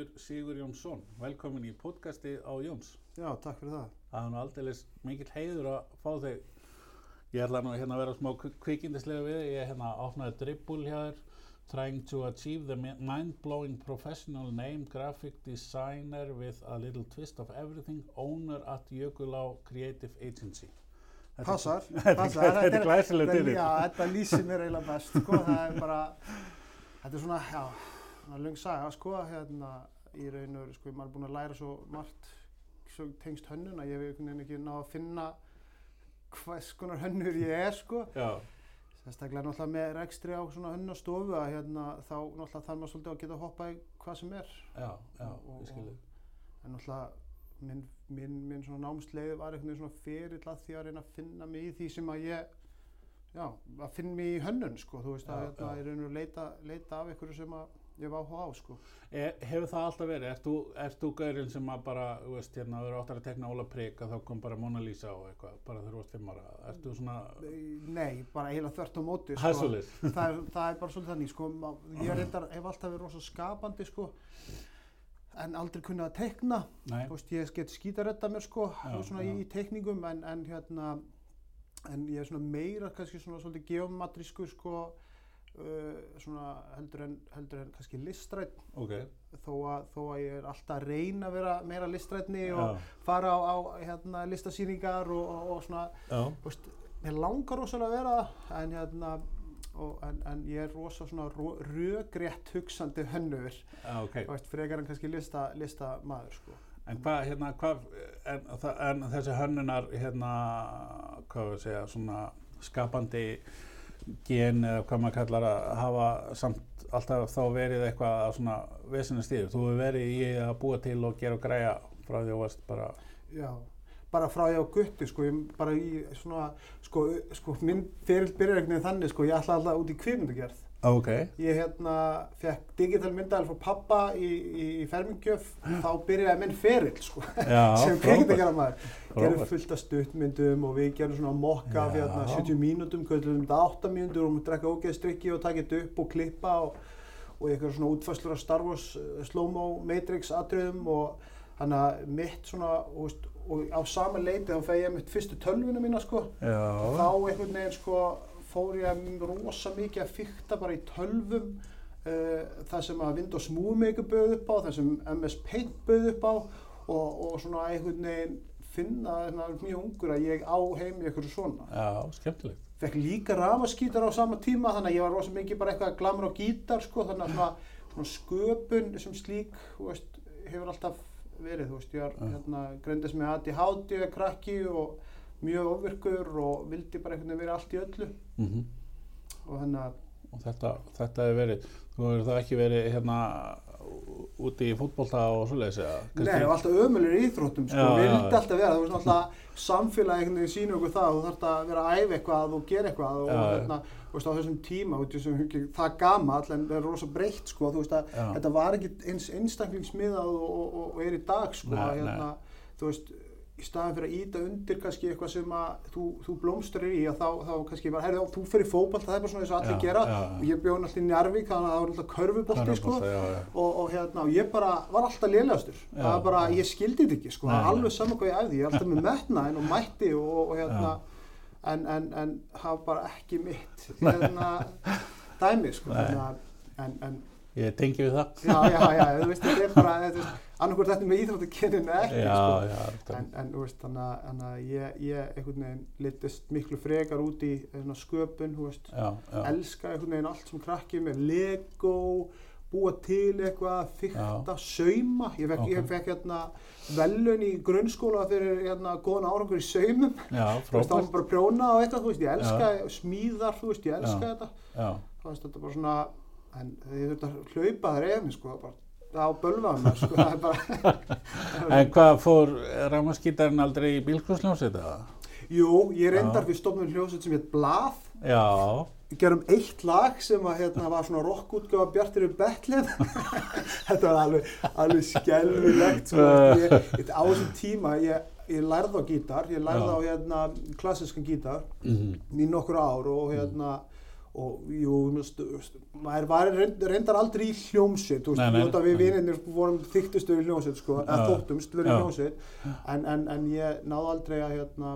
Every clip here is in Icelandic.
Pétur Sigur Jónsson, velkomin í podcasti á Jóns. Já, takk fyrir það. Það er nú aldeilis mikill heiður að fá þig. Ég ætla nú hérna að vera smá kvik- kvikindislega við. Ég hérna opnaði dribbul hjá þér. Trying to achieve the mi- mind-blowing professional name graphic designer with a little twist of everything owner at Jökulá Creative Agency. Er- Passar, passar. er- þetta er glæsileg er- titill. Já, þetta lýsir mér eiginlega best, sko. Það er bara, þetta er svona, já, svona löng saga, sko, hérna, í raun og veru, sko, maður er búinn að læra svo margt svo tengst hönnun að ég hef einhvern veginn ekki náð að finna hvers konar hönnur ég er, sko. Já, Sérstaklega náttúrulega með rekstri á svona hönnastofu að hérna, þá náttúrulega þarf maður svolítið að geta að hoppa í hvað sem er. já, já, Og- ég skilði. En náttúrulega minn, minn, minn svona námsleið var einhvern veginn svona ferill að því að reyna að finna mig í því sem að ég, já, að finna mig í hönnun, sko, þú veist Já, að hérna, ég reyna að leita, leita af einhverju sem að ég var áhuga á, sko. E, hefur það alltaf verið? Ert þú, þú gaurinn sem að bara, þú veist, hérna, þú eru áttar að tekna Óla Prygg að þá kom bara Mona Lisa og eitthvað, bara þegar þú varst fimm ára. Ert þú svona, Nei, bara eiginlega þvert á móti, sko. það, er, það er bara svolítið þannig, sko, ég reyndar, hef alltaf verið rosa skapandi, sko, en aldrei kunnið að Þú veist, ég get skítarötta mér sko, Já, svona já. í teikningum en, en hérna, en ég er svona meira kannski svona svolítið geomatrískur sko, svona heldur en, heldur en kannski listrætt ok, þó þó að ég er alltaf að reyna að vera meira listrætni og já, fara á, á hérna, listasýningar og, og, og svona, þú veist, mér langar rosalega að vera það, en hérna, og, en, en ég er rosa svona rögrétt hugsandi hönnur, já, ok. þú veist, frekar en kannski lista, lista maður sko. En hvað, hérna, hvað, en, en þessi hönnunar, hérna, hvað við segja, svona skapandi gen eða hvað maður kallar að hafa samt alltaf þá verið eitthvað að svona vesinu stíður. Þú hefur verið í að búa til og gera og græja frá því að varst bara, Já, bara frá ég á gutti, sko, ég bara í svona, sko, sko, minn ferill byrjar einhvern veginn þannig, sko, ég ætla alltaf út í kvikmyndagerð. Ok, Ég hérna fekk digital myndal frá pappa í, í, í fermingjöf, þá byrjaði minn ferill, sko, já, sem kvikmyndagerðarmaður. Gerum Frábært. fullt af stuttmyndum og við gerum svona mokka Já. hérna 70 mínútum, köllum þetta 8 mínútur og við drekka ógeðstrykki og taka þetta upp og klippa og, og eitthvað svona útfæslur af Star Wars, uh, slow-mo, Matrix atriðum og þannig að mitt svona, og, og á sama leiti þá fæ ég mitt fyrstu tölvuna mína sko, já, þá einhvern veginn sko fór ég rosa mikið að fykta bara í tölvum uh, það sem að Windows Movie bauð upp á, það sem MS Paint bauð upp á og, og svona einhvern veginn finna mjög ungur að ég á heim í eitthvað svona. já, skemmtilegt. Fekk líka rafmaskítar á sama tíma þannig að ég var rosa mikið bara eitthvað að glamra á gítar sko þannig að svona, svona sköpun sem slík veist, hefur alltaf verið, þú veist, ég var Já. hérna, greindist með ADHD krakki og mjög ofvirkur og vildi bara einhvern veginn vera allt í öllu Mm og þannig að Og þetta, þetta hefur verið, þú hefur það ekki verið hérna úti í fótbolta og svoleiðis? Nei, og alltaf ömulir íþróttum, sko, Já, vildi alltaf vera, þú veist alltaf samfélagi einhvern veginn sínu okkur það, þú þarfst að vera að æfa eitthvað og gera eitthvað og Já, já. hérna, veist á þessum tíma, ekki það gamall en það er rosa breytt, sko, veist að þetta var ekki eins einstaklingsmiðað og, og, og, og er í dag, sko, Nei, að, hérna, þú veist, í staðin fyrir að íta undir kannski eitthvað sem að þú, þú blómstrir í og þá, þá kannski bara, herri, þú fyrir fótboll, það er bara svona eins og allir Já, gera. já, og ég bjó náttúrulega í Njarvík, þannig að það var náttúrulega körfubolti, sko, já, og, og hérna, og ég bara var alltaf lélegastur. Það var bara, ég skildi þetta ekki sko, alveg saman hvað ég æfði, ég er alltaf með metnaðin og mætti og, og hérna en, en, en var bara ekki mitt hérna dæmi sko, hérna, en, en Ég tengi við það. já, já, já, þú veist, þetta er bara þetta er- annarkvort þetta er með íþróttakennin eða ekki já, sko. já, en, en veist, þannig þannig að ég, ég einhvern veginn litist miklu frekar út í svona, sköpun, þú veist. Já, já, elska einhvern veginn allt sem krakki með Lego, búa til eitthvað, fykta, sauma. Ég fekk, Ok. ég fekk hérna velun í grunnskóla fyrir hérna góðan árangur í saumum. Já, þú veist, þá var frábært. bara að prjóna og eitthvað, þú veist, ég elska smíðar, þú veist, ég elska Já. þetta. Já, þú veist, þetta er bara svona en ég þurfti að hlaupa þar efni, sko, bara á bölvaðum, sko, það er bara en hvað fór rafmaskítarinn aldrei í bílskúsljónsið eða? Jú, ég reyndar við stofnum hljóðsett sem heit Blað Já, gerum eitt lag sem að, hérna, var svona rockútgöfa Bjartir um Betlehem. Þetta var alveg, alveg skelvilegt. Sko. Á þessum tíma, ég, ég lærði á gítar, ég lærði á hérna, klassískan gítar mhm, í nokkur ár og, hérna, og jú, þú veist, maður var reynd- reyndar aldrei í hljómsveit, við vinirnir vorum þyktustu í hljómsveit, sko, eða þóttumst verið í hljómsveit, en, en, en ég náði aldrei að, hérna,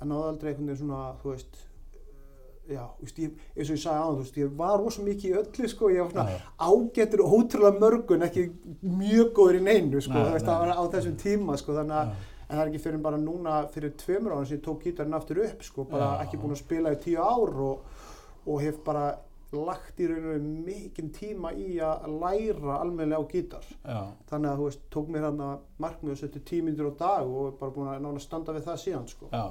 að náði aldrei einhvern veginn svona, þú veist, uh, já, veist, ég, eins og ég sagði veist, ég var rosa mikið í öllu, sko, ég var svona Já. ágættur og ótrúlega mörgun, ekki mjög góður í neinu, sko, Nei, veist, nei. það var á þessum tíma, sko, þannig að, Já. en það er ekki fyrir bara núna fyrir tveimur ára sem ég tók gítarinn aftur upp sko, bara Já. ekki búinn að spila í tíu ár og, og hef bara lagt í raun og veru mikinn tíma í að læra almennilega á gítar Já, þannig að þú veist, tók mér hann að markmið að setja tíu myndir á dag og bara búinn að nána standa við það síðan sko. já,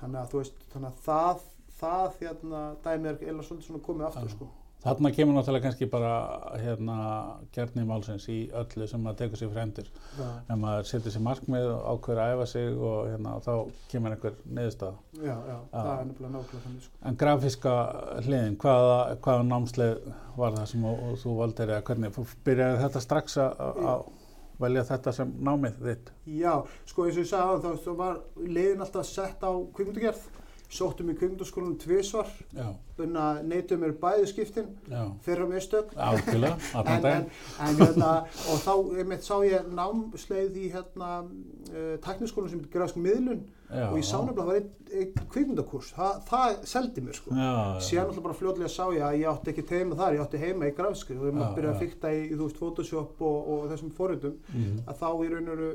þannig að þú veist, þannig að það það hérna dæmi er eða svolítið svona komið aftur sko. Þarna kemur náttúrulega kannski bara hérna gerðni málsins í öllu sem maður tekur sér fremdir. Já, Ef maður setur sér markmið og ákveður að æfa sig og hérna, þá kemur einhver niðurstaða. já, já, það er nefnilega nákvæmlega þannig sko. En grafíska hliðin, hvaða, hvaða námsleið var það sem og, og þú valdir eða hvernig? Byrjaði þetta strax að- að að velja þetta sem námið þitt? Já, sko eins og ég sagði þá, þá var leiðin alltaf sett á kvikmyndagerð sóttum í kvikmyndaskólanum tvisvar. Já, unna neytum mér bæði skiptin. Þeirra mistök. Allan en, en, en hérna og þá einmitt sá ég námsleið í hérna uh, tækniskólanum sem grafsk miðlun. Já, og ég sá nefnilega að það var einn ein kvikmyndakurs. Þa, það seldi mér sko. Síðan alltaf bara fljótlega sá ég að ég átti ekki heima þar, ég átti heima í grafskri og ég Já, mátti byrja já. að fykta í, í veist, Photoshop og, og þessum forritum. Mhm. að þá í raun og veru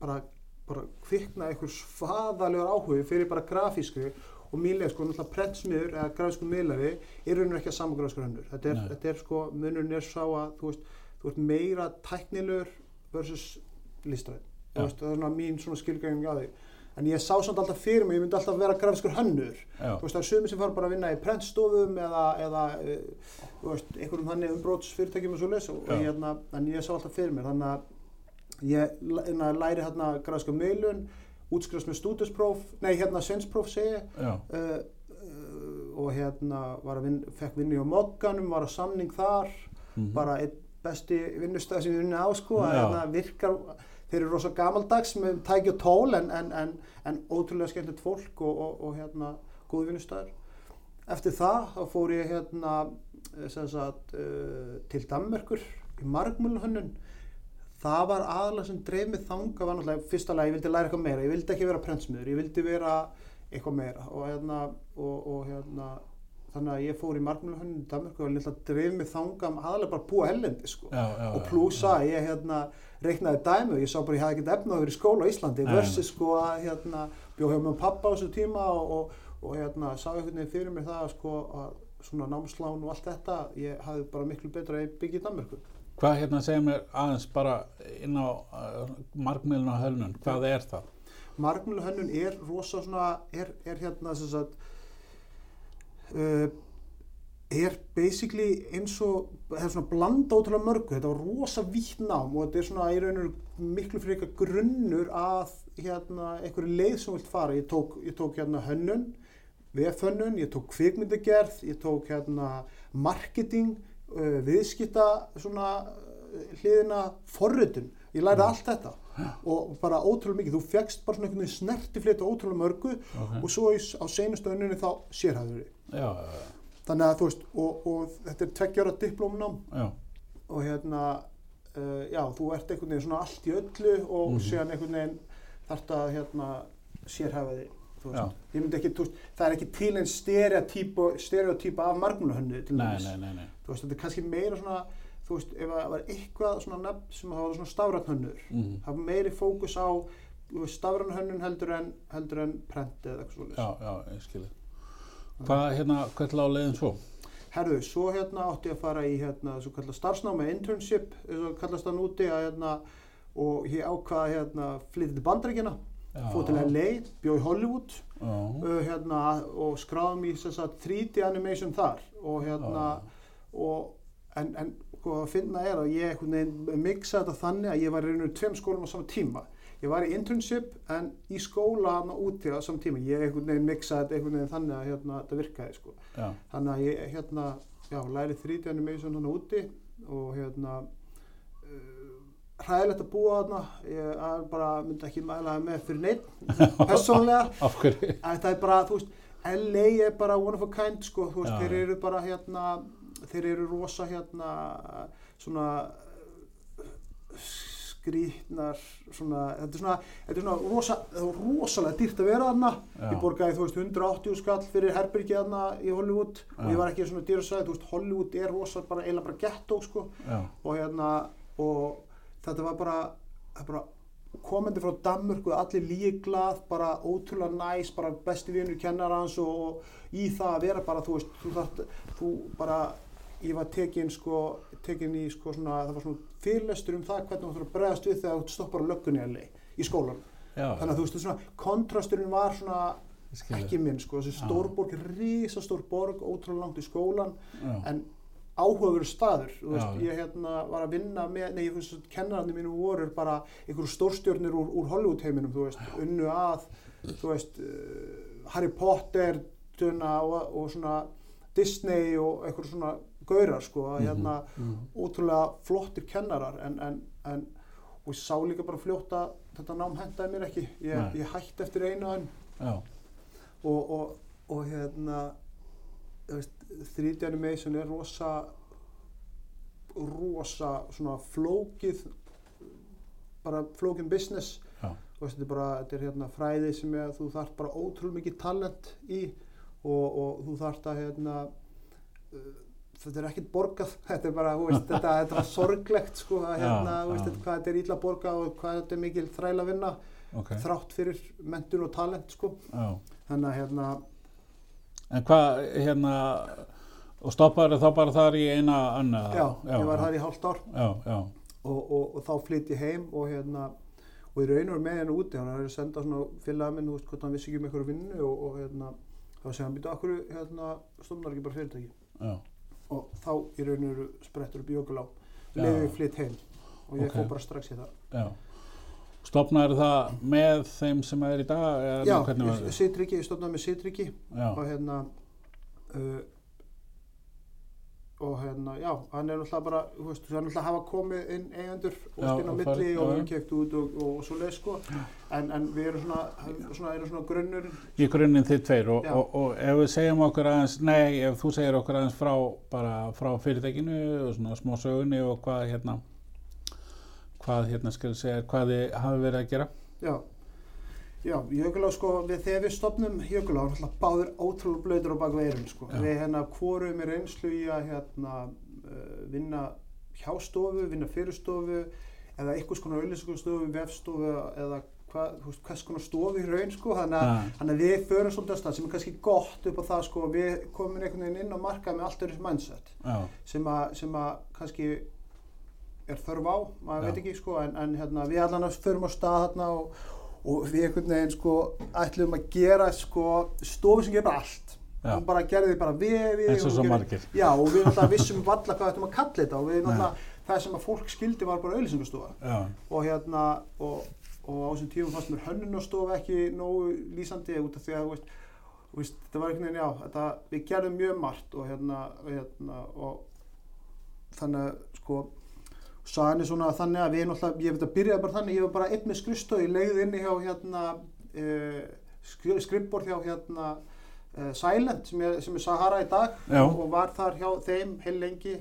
bara, kvikna einhver svaðalegur áhugi fyrir bara grafískri og mýlega sko náttúrulega prentsmiður eða grafísku miðlari er raun og ekki að sama grafísku hönnur þetta er, þetta er sko, munurinn er sá að þú veist, þú ert meira tæknilegur versus listræð það er svona mín svona skilgæðing á því. En ég sá samt alltaf fyrir mig, ég myndi alltaf vera grafískur hönnur. Já, þú veist, það er sögum sem fara bara að vinna í prentstofum eða, eða uh, þú veist, einhverjum þannig umbrótsfyrirtækjum og svo leys og, hérna, en ég sá alltaf fyrir mér. Þannig að ég hérna, læri hérna græska meilun útskrifast með stúdispróf, nei hérna svenspróf segi uh, og hérna vin, fekk vinni á Mogganum, var á samning þar. Mhm. bara einn besti vinnustæð sem ég vinni á sko, að hérna virkar þeir eru rosa gamaldags með tæki og tól en, en, en, en ótrúlega skemmtilegt fólk og, og, og hérna góði vinnustæður eftir það þá fór ég hérna eh, sagt, uh, til Danmerkur í margmúlunhönnun það var aðalega sem dreif mig þanga var náttúrulega fyrsta lag, ég vildi læra eitthvað meira ég vildi ekki vera prentsmiður, ég vildi vera eitthvað meira. Og hérna, og, og, hérna þannig að ég fór í margmúlunhönnun í Danmerkur og dreif mig þanga um aðalega bara búa hellendi sko. Já, já, og já, plúsa að ég hérna reiknaði dæmi og ég sá bara ég hafði ekkert efna að vera í skóla á Íslandi versus sko að hérna bjóð hjá með pappa á þessu tíma og, og, og hérna sá einhvern veginn fyrir mér það sko að svona námslán og allt þetta ég hafði bara miklu betra að byggja í Danmörku Hvað hérna segir mér aðeins bara inn á uh, markmiðlun á hönnun, hvað er það? Margmjölu hönnun er rosa svona er, er hérna sem sagt uh, er basically eins og það er svona blanda ótrúlega mörgu. Þetta var rosa vítt nám og þetta er svona í raun og veru miklu fyrir eitthvað grunnur að hérna einhverju leið sem vilt fara. Ég tók, ég tók hérna hönnun VF-hönnun, ég tók kvikmyndagerð ég tók hérna marketing uh, viðskipta svona uh, hliðina forritun. Ég lærði allt þetta. Og bara ótrúlega mikið, þú fegst bara svona einhvern veginn snerti flétta ótrúlega mörgu Okay. og svo á seinustu önninni þá sérhæður já, þannig að þú veist, og, og þetta er tveggjára diplómnám. Og hérna, uh, já, þú ert einhvern veginn svona allt í öllu og Mhm. síðan einhvern veginn þarft að hérna sérhæfa veist, ég myndi ekki, veist, það er ekki til einn stereotýpa, af margmúlahönnu til dæmis. nei, nei, nei, þú veist, þetta er kannski meira svona, þú veist, ef það var eitthvað svona nefn sem það var svona stafrætnönnur, mhm, það var meiri fókus á stafrænhönnun heldur en, heldur en prent eða eitthvað svolítið. já, já, ég skilji. Hvað, hérna, hvert lág leiðin svo? Herðu, svo hérna átti ég að fara í hérna svo kallað starfsnámi internship, eins og kallast það núti að hérna og ég ákvaða hérna flytið til bandaríkjana, Fóð til LA, bjó í Hollywood uh, hérna og skráðum í að 3D animation þar og hérna og en, en sko að finna er að ég mixa þetta þannig að ég var í tveim skólum á sama tíma. Ég var í internship en í skóla hana úti á sama tíma. Ég einhvern veginn mixa þetta einhvern veginn þannig að hérna þetta virkaði sko. já, Þannig að ég hérna, já, læri 3D animation hana úti og hérna hræðilegt að búa þarna. Ég bara myndi ekki mæla með fyrir neitt? En það er bara, þú veist, LA er bara one of a kind sko, þú veist, Já, þeir eru bara hérna, þeir eru rosa hérna, svona skrýtnar, svona, þetta er svona, þetta er svona rosa, rosalega dýrt að vera þarna, Já. ég borgaði þú veist 180 skall fyrir herbyrgi þarna í Hollywood og Já. ég var ekki svona dýrasæði, þú veist, Hollywood er rosa bara, eiginlega bara ghetto sko og hérna, og þetta var bara, bara komandi frá Danmörku, allir líglað bara ótrúlega næs, bara besti vinur kennarans og, og í það að vera bara, þú veist, þú þarft, þú bara ég var tekin sko, tekin í sko svona, það var svona fyrirlestur um það hvernig þú þarf að bregðast við þegar þú stoppar löggunni LA, í skólan já, þannig að þú veist, svona, kontrasturinn var svona ekki minn, sko, þessi Já. stórborg risastór borg, ótrúlega langt í skólan Já, en áhugaveru staður þú veist, Já. ég hérna var að vinna með, nei, þú veist, kennarandi mínu voru bara einhverjum stórstjörnir úr, úr Hollywood heiminum, þú veist, unnu að þú veist, uh, Harry Potter tuna, og, og svona Disney og einhver svona gaurar, sko, að hérna Mhm. ótrúlega flottir kennarar en, en, en og ég sá líka bara fljótt að þetta nám hendaði mér ekki. Ég, ég hætti eftir einu já, og, og, og hérna 3D animation er rosa rosa svona flókið bara flókin business. Já, veist, þetta er bara, þetta er hérna fræði sem er, þú þarf bara ótrúlega mikið talent í og, og þú þarf að hérna uh, þetta er ekkert borgað. Þetta er bara, veist, þetta, þetta var sorglegt sko, að Já, hérna, þú veist, já. þetta, hvað þetta er illa borgað og hvað þetta er mikil þræla vinna. Ok, þrátt fyrir mentun og talent sko, já. þannig að hérna En hvað, hérna, og stoppaður þá bara þar í eina anna? Já, ég var þar í hálft ár. Já, já, og, og, og þá flytt ég heim og hérna og í raun og veru með henni úti, hann er að senda svona félaga minn, þú veist, hvort hann vissi ekki um einhverju vinnu og, og hérna, þá segja hann, býta, okkur hérna, stofnar ekki bara fyrirtæki? Já, og þá í raun og veru sprettur upp í jökulá. Já. leiði flytt heim. Og ég Ok. fór bara strax í það. Já. Stopnaður það með þeim sem er í dag? Já, það? Sitriki, ég stofnaði með Sitriki Já, og hérna uh, og hérna, já, hann er náttúrulega bara, þú veist, hann er náttúrulega hafa komið inn eigendur og spinn á og milli og erum kekt út og, og, svo leið, sko, en, en við erum svona, svona, erum svona grunnur, í grunninn þið tveir og, og, og ef við segjum okkur aðeins, nei, ef þú segir okkur aðeins frá, bara frá fyrirtækinu og svona smá sögunni og hvað hérna, hvað hérna skal segja, hvað þið hafi verið að gera? já, já, Jökulá, sko, við, þegar við stopnum Jökulá, hann alltaf báður ótrúlega blöytur á bak veirun, sko, Já. við hérna hvorum er reynslu í að hérna uh, vinna hjá stofu, vinna fyrir stofu eða einhvers konar auðlýsingarstofu, vefstofu eða hvað, þú veist, hvers konar stofu í raun, sko, þannig að Þannig að við förum svolítið að stað sem er kannski gott upp á það sko. Við komum einhvern veginn inn á markað með allt öðru mindset já, sem að, sem að kannski er þörf á, maður Já. veit ekki sko en, en hérna, við allan förum á stað hérna og, og við einhvern veginn sko ætlum að gera sko stofu sem bara allt Já. og bara gerði bara vefi eins og hún svo margir. Já og við náttúrulega vissum valla hvað ættum að kalla þetta og við náttúrulega það sem að fólk skildi var bara auðlýsingastofa Já, og hérna og, og á þessum tímum fannst mér hönnunastofa ekki nógu lýsandi út af því að þú veist, veist, þetta var einhvern veginn já þetta, við gerðum mjög margt og hérna, hérna og þannig að sko sagan er svona þannig að við náttúrulega, ég veit að byrjaði bara þannig, ég var bara einn með skrifstöð, ég legði inni hjá hérna uh, skrifbor hjá hérna uh, Silent sem er, sem er Sahara í dag Já. og var þar hjá þeim heil lengi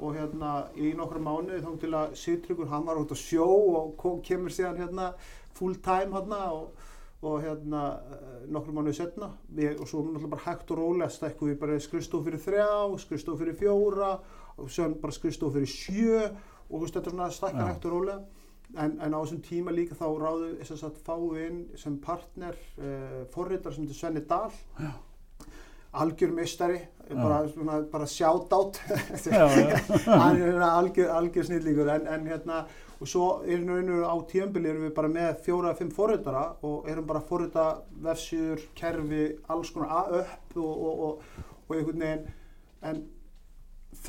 og hérna í nokkra mánuði þá til að Sigtryggur hann var út á sjó og kom, kemur síðan hérna full time hérna og, og hérna nokkra mánuði setna við, og svo náttúrulega bara hægt og rólega stekkum við bara skrifstof fyrir þrjá, skrifstof fyrir fjóra og svo bara skrifstof fyrir sjö og þú veist þetta er svona stakkar hægt og rólega. En, en á þessum tíma líka þá ráðu þess að við inn sem partner uh, forritar sem heitir Svenni Dahl. Já. algjör meistari. Já. bara, svona, bara já, já, hann er hérna algjör, algjör snillíkur en, en hérna og svo er nú á tíðanbili erum við bara með fjóra eða fimm forritara og erum bara að forrita vefsíður, kerfi, alls konar a- upp og, og, og, og einhvern veginn. En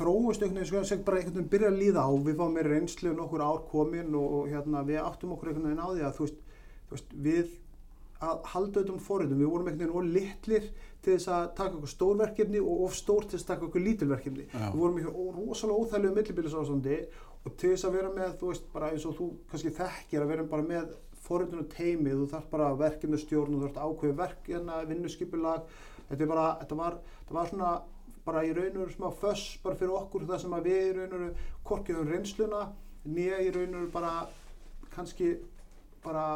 þróumst einhvern veginn sko, sem bara einhvern veginn byrja að líða á. Við fáum meira reynslu nokkur ár komin og, og hérna við áttum okkur einhvern veginn á því að þú veist, þú veist við að halda auðvitað um forritum, við vorum einhvern veginn of litlir til þess að taka okkur stórverkefni og of stór til þess að taka okkur lítilverkefni Já. við vorum í ó- rosalega óþægilegu millibilisástandi og til þess að vera með, þú veist, bara eins og þú kannski þekkir að vera bara með forritun og teimi, þú þarf bara verkefnastjórn, þú þarf ákveði verkefna, vinnuskipulag, þetta, bara, þetta, var, þetta var svona bara í raun og veru smá föss bara fyrir okkur það sem að við í raun og veru korkiðum reynsluna nýja í raun og veru bara kannski bara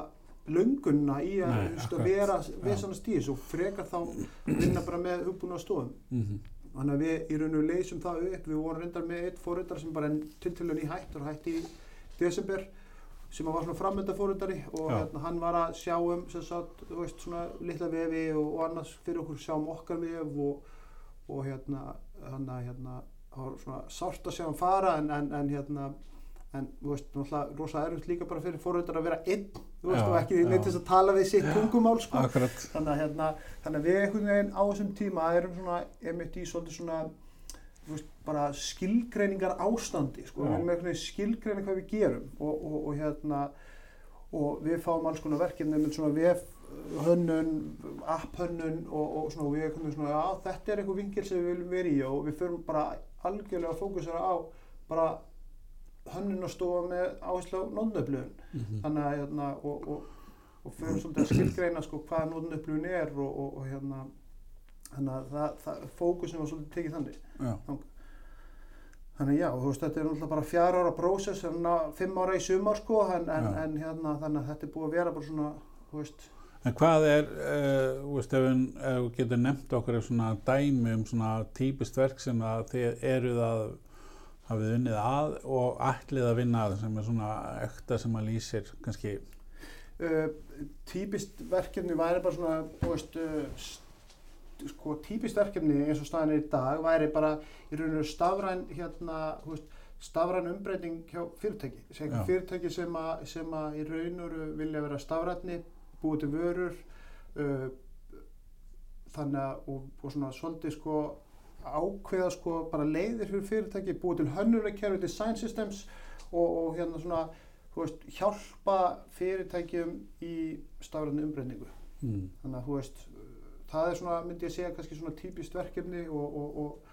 löngunna í að, Nei, vera við svona stíðis og frekar þá vinna bara með hugbúna stofum Mhm. þannig að við í raun og leysum það upp. Við vorum reyndar með eitt fóröldar sem bara tiltölu ný hætt og hætti í desember sem var svona framönda fóröldari og hérna, hann var að sjá um sem sagt, veist, svona litla vefi og, og annars fyrir okkur sjá um okkar vef og, og hérna hann að hérna það var svona sárt að sjá hann fara en, en, en hérna en þú veist, náttúrulega rosa erfitt líka bara fyrir fóröldar að vera einn, þú veist, Já, og ekki já. neitt þess að tala við sitt tungumál sko þannig að, hérna, þannig að við einhvern veginn á þessum tíma erum svona, einmitt í svolítið svona veist, bara skilgreiningar ástandi sko, Já. við erum einhvern veginn skilgreining hvað við gerum og, og, og hérna og við fáum alls konar verkefni með svona vef hönnun, app-hönnun og, og svona við veginn svona, já þetta er einhver vingil sem við viljum vera í og við förum bara algjörlega að fókusera á bara hönnun og stofa með áherslu á nótnöflun Mhm. þannig að hérna og, og, og fyrir svolítið að skilgreina sko hvað nótnöflun er og, og, og hérna þannig að það, það fókusin var svolítið tekið þannig Já. þannig að já, þú veist, þetta er náttúrulega bara fjara ára prósess en að fimm ára í sumar sko en, en, en hérna þannig að þetta er búið að vera bara svona, þú veist En hvað er, uh, veist, ef við getum nefnt okkur svona dæmi um svona típist verk sem að þið eruð að hafið unnið að og ætlið að vinna að sem er svona ekta sem að lýsir kannski, uh, típist verkefni væri bara svona, þú veist, uh, sko, típist verkefni eins og staðan er í dag væri bara í raun og veru stafræn, hérna, þú veist, stafræn umbreyting hjá fyrirtæki. Fyrirtæki sem að, sem að í raun og veru vilja vera stafrænni, búið til vörur, uh, þannig að, og, og svona svolítið sko ákveða sko bara leiðir fyrir fyrirtæki, búið til hönnunarkerfi, design systems og, og hérna svona veist, hjálpa fyrirtækjum í stafræðinu umbreyningu. mm, Þannig að þú veist, það er svona, myndi ég segja, kannski svona típist verkefni og, og, og,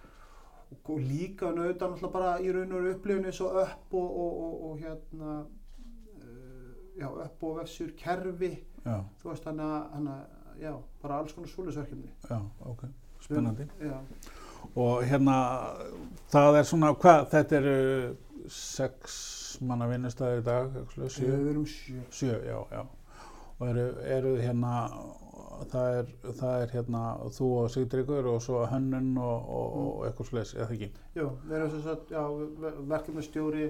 og, líka nauta náttúrulega bara í raun og upplifinu og upp og, og, og, og hérna, já, upp og vefsjur kerfi, já, þú veist, þannig að, já, bara alls konar svoleiðsverkefni. já, ok, spennandi. Já, Og hérna, það er svona, hvað, þetta eru sex manna vinnustæðir í dag, ekki svo, sjö? sjö. Já, já. Og eru, eru hérna, það er, það er hérna þú og Sigdryggur og svo hönnun og, og, og eitthvað slags, eða ekki? Já, við erum sagt, já, verkefnastjóri,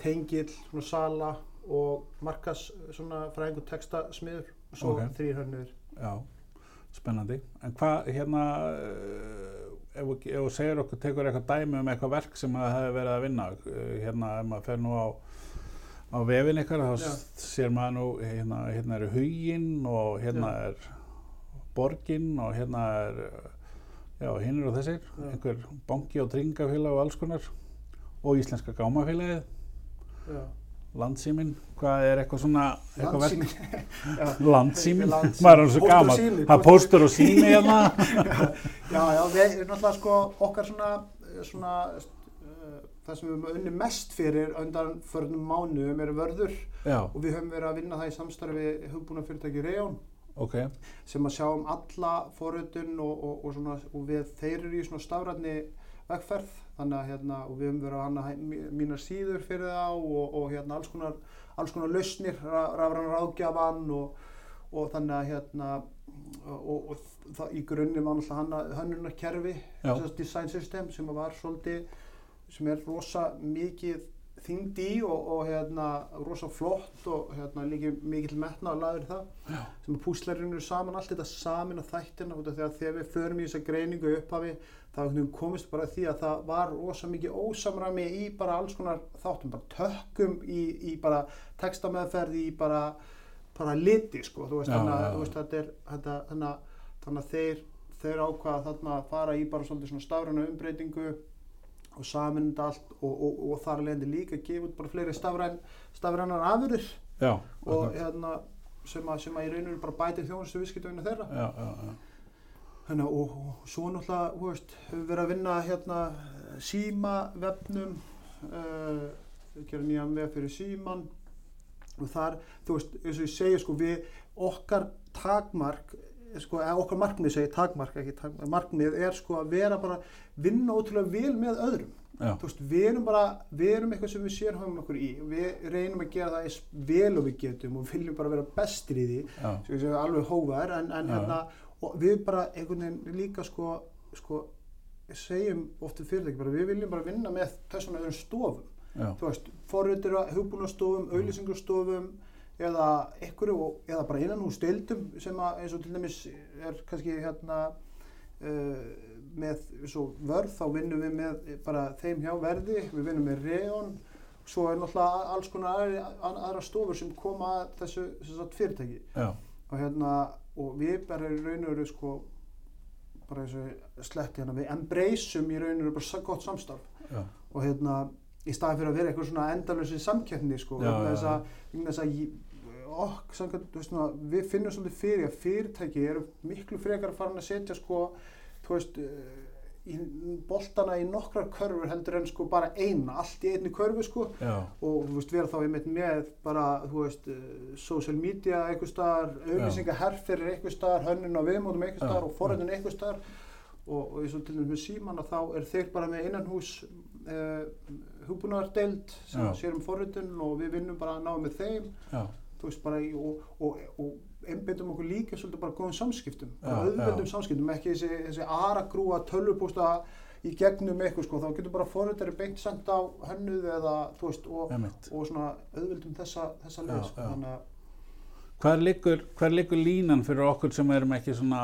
tengill, svona sala og markas svona fræðingur textasmiður og svo Ok. okay. þrýr hönnur. Já, spennandi. En hvað, hérna, eh, ef þú- segir okkur, tekur eitthvað dæmi um eitthvað verk sem það hefur verið að vinna, eh, hérna, ef maður fer nú á, á vefin ykkar, þá Já. sér maður nú, hérna, hérna eru huginn og hérna Já. er borginn og hérna er, já, hinn eru þessir, Já. einhver banki og tringafélag og alls konar og íslenska gámafélagið, Já. landsíminn, hvað er eitthvað svona, eitthvað Landsíminn, Landsíminn. maður er svo gaman, það er póstur. og sími hérna. já, já, við erum náttúrulega sko okkar svona, svona uh, það sem við höfum unni mest fyrir undan förnum mánuðum er vörður. Já, og við höfum verið að vinna það í samstarfi við hugbúna fyrirtæki Reyon ok, sem að sjá um alla forritun og, og, og, svona, og við þeir eru í svona stafrætni vegferð þannig að hérna, og við höfum verið að hanna mínar síður fyrir það og, og hérna alls konar, konar lausnir, ra- rafrænar ráðgjafan og, og þannig að hérna og, og það í grunni var náttúrulega hönnunarkerfi Já. þess design system sem var svolítið sem er rosa mikið þyngd í og, og hérna rosa flott og hérna líka mikill metna að laður það. Já. sem púslarinn eru saman allt þetta samin að þættina að þegar við förum í þessa greiningu í upphafi þá komist bara því að það var rosa mikið ósamræmi í bara alls konar þáttum, bara tökkum í, í bara textameðferð í bara, bara liti sko, þú veist, þannig að þeir þeir ákvaða þarna að fara í bara svona stafræna umbreytingu og samin þetta allt og, og, og þar leðandi líka gefa út bara fleiri stafræn, stafrænar afurðir. Já, og akkurat. hérna sem að, sem að í rauninu bara bæti þjónustu viðskiptöfinu þeirra. Já, já, já, hérna, og, og svo náttúrulega hefur verið að vinna hérna, síma vefnum uh, gera nýjan vef fyrir síman og þar, þú veist, eins og ég segja sko, við okkar takmark sko, okkar markmið segi takmark, ekki takmark, markmið er sko að vera bara, vinna ótrúlega vel með öðrum. veist, við erum bara, við erum eitthvað sem við sérhæfum okkur í. Við reynum að gera það eins vel og við getum og viljum bara vera bestir í því, sem við alveg hóvar, en, en hérna, og við bara einhvern veginn líka sko, sko, segjum oft við fyrirtæki bara, við viljum bara vinna með þessum öðrum stofum. Já, þú veist, forritur að hugbúnastofum, auðlýsingarstofum eða einhverju, og- eða bara innan hús deildum sem að eins og til dæmis er kannski hérna uh, með svo vörð þá vinnum við með bara þeim hjá verði, við vinnum með reón svo er náttúrulega alls konar aðri, að- aðra stofur sem koma að þessu, þessu fyrirtæki. Já, og hérna og við bara í raun og veru sko bara eins og sletti hérna við embraceum í raun og veru bara gott samstarf. Já, og hérna í staði fyrir að vera eitthvað svona endalösi samkeppni sko, vegna þess að, vegna þess að ég- ok, samkvæmt, þú veist, svona, við finnum svolítið fyrir að fyrirtæki eru miklu frekar farin að setja sko, þú veist, eh, í boltana í nokkrar körfur heldur en sko bara eina, allt í einni körfu sko. Já, og þú veist, vera þá einmitt með bara, þú veist, uh, social media einhver staðar, auðlýsingaherferir einhver staðar, hönnun á viðmótum Já, staðar og forrætun einhver staðar. Og, eins og til dæmis með síman að þá er þeir bara með innanhús uh, hugbúnaðardeild sem sér um forrætun og við vinnum bara að ná með þeim. Já, veist, bara og, og, og einbeitum okkur líka svolítið bara góðum samskiptum bara auðveldum já. samskiptum, ekki þessi, þessi aragrúa tölvupústa í gegnum eitthvað sko, þá getur bara forrættari beint sendt á hönnuð eða, þú veist, og og svona auðvöldum þessa, þessa leið sko. þannig að Hvar liggur, hvar liggur línan fyrir okkur sem erum ekki svona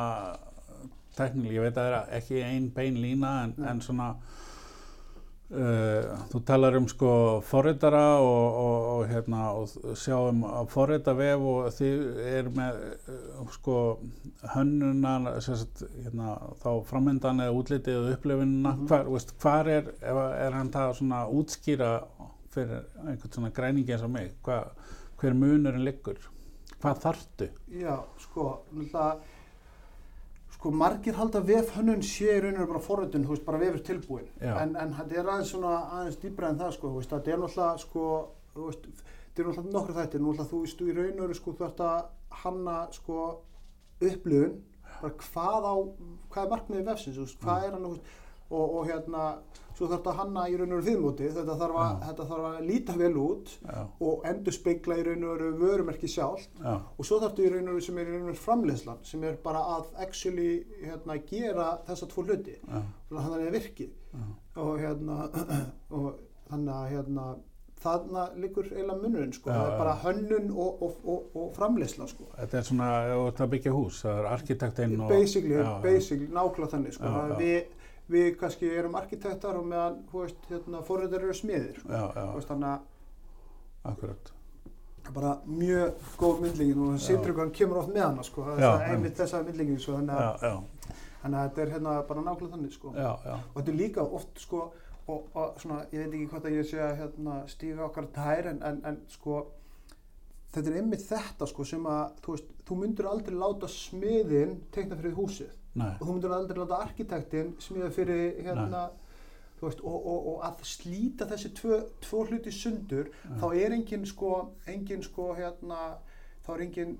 teknileg, ég veit að það er ekki ein bein lína en, en svona uh, þú talar um sko forritara og, og, og hérna og sjáum að forrita vef og þið er með uh, sko hönnunan sagt, hérna, þá framöndan eða útlitið eða upplifunina Mhm. hvar, veist, hvar er, ef er hann það svona útskýra fyrir einhvern svona græningi eins og mig, hva, hver munurinn liggur hvað þarftu? já, sko, náttúrulega sko, margir halda vefhönnun sé í rauninu bara forrættun, þú veist, bara vefur tilbúin en, en þetta er aðeins svona aðeins dýbra en það, sko, þú veist, þetta er náttúrulega sko, þú veist, þetta er náttúrulega nokkur þættir, náttúrulega þú veist, þú í rauninu sko, þú ert að hanna, sko upplifun, bara hvað á hvað er markmiðið vefsins, þú veist, hvað er hann, og, og hérna svo þarf þetta að hanna í raun og veru viðmótið, þetta þarf að, Já. þetta þarf að líta vel út Já, og endur speikla í raun og veru vörumerki sjálf já, og svo þarf þetta í raun og veru sem er í raun og veru framleiðslan sem er bara að actually hérna, gera þessa tvo hluti. Þannig að það er virki já. og hérna og þannig að hérna þarna liggur eiginlega munurinn sko, Já, það er bara hönnun og, og, og, og framleiðsla sko. Þetta er svona, ef þú ert að byggja hús, það er arkitektinn og... basically, já, basically nákvæmlega þannig sko, Það já. við, við kannski erum arkitektar og meðan, hérna, forriðar eru smiðir. Þannig að bara mjög góð myndlíkin og hann kemur oft með hana sko, það er einmitt þessa myndlíkin sko, þannig að, þetta er hérna bara nákvæmlega þannig sko. já, já, og þetta er líka oft sko og, og svona, ég veit ekki hvort að ég sé að hérna, stíga okkar tær en, en, en sko þetta er einmitt þetta sko sem að þú veist, þú myndur aldrei láta smiðin teikna fyrir húsið. Nei, og þú myndur aldrei láta arkitektin smíða fyrir hérna veist, og, og, og að slíta þessi tvö, tvö hluti sundur þá er engin sko, engin sko hérna, þá er engin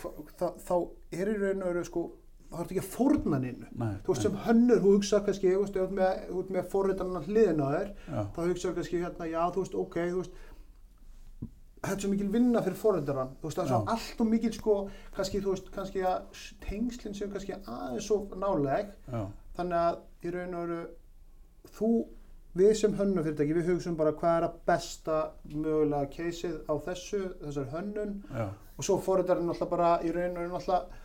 hva, þá, þá er í raun og veru sko þá er þetta ekki að fórna nynnu nei. þú veist sem hönnur, þú hugsa kannski þú veist, með, með forritanna hliðina á þér Já, þá hugsa kannski hérna, já þú veist, ok þú veist, þetta er svo mikil vinna fyrir forritaran, þú veist, það er svo allt og mikil sko, kannski, þú veist, kannski að tengslinn séu kannski aðeins svo náleg, já, þannig að í raun og veru þú, við sem hönnufyrirtæki, við hugsaum bara hvað er að besta mögulega keisið á þessu, þessar hönnun. Já, og svo forritarinn alltaf bara í raun og veru alltaf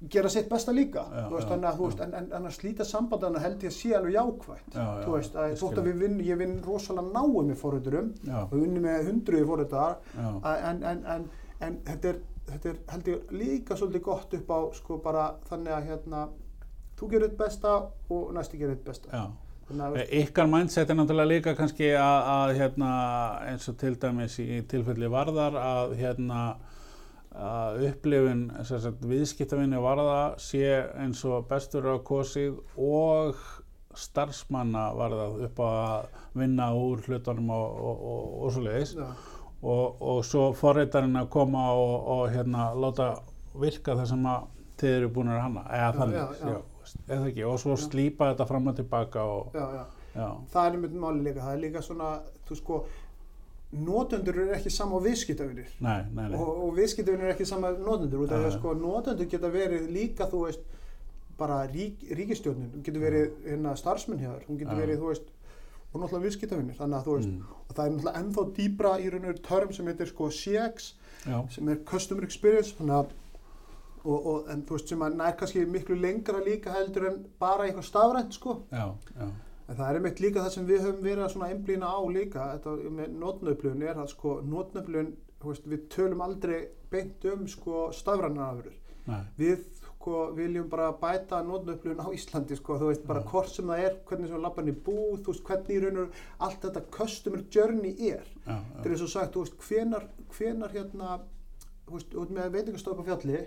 gera sitt besta líka. Já, veist, já, já. veist, en, en, en að slíta sambandana held ég að sé alveg jákvætt. Já, já, þú veist, að þótt að vinn, ég vinn rosalega náum forriturum já, og vinnum með hundruði forritar já, en, en, en, en þetta, er, þetta er held ég líka svolítið gott upp á sko bara þannig að hérna þú gerir þitt besta og næsti gerir þitt besta. Já. að E, Ykkar mindset er náttúrulega líka kannski að, að hérna, eins og til dæmis í tilfelli varðar að hérna að sagt, viðskiptavinni varða sé eins og bestur á kosið og starfsmanna varðað upp að vinna úr hlutunum og, og, og, og svo leiðis já, og, og svo forreitarinn að koma og, og hérna láta virka það sem að þið eru búin að hanna eða þannig, já, já. já, eða ekki og svo Já. slípa þetta fram og tilbaka og, já, já. það er einmitt máli líka, það er líka svona þú sko, notendur eru ekki sama á nei og, og viðskiptavinir eru ekki sama notendur út af því að sko, notendur geta verið líka þú veist, bara rík, ríkistjórnin hún getur verið hérna starfsmenn hjá þér hún getur verið, þú veist, og náttúrulega viðskiptavinir. Þannig að þú veist, mm, og það er náttúrulega ennþá dýbra í raun og veru törm sem heitir sko CX já, sem er Customer Experience. Þannig að og, og, en þú veist sem að nær kannski miklu lengra líka heldur en bara eitthvað stafrænt sko. Já, já, en það er einmitt líka það sem við höfum verið að einblýna á líka þetta með notnöflun er að sko notnöflun við tölum aldrei beint um sko stafrænar afurur nei, við sko viljum bara bæta notnöflun á Íslandi sko þú veist bara Já. hvort sem það er hvernig sem lappan í búð þú veist hvernig í raun og allt þetta customer journey er. Já, þetta er eins og sagt, þú veist, hvenar, hvenar hérna, þú veist, út með veitingastofu á fjalli,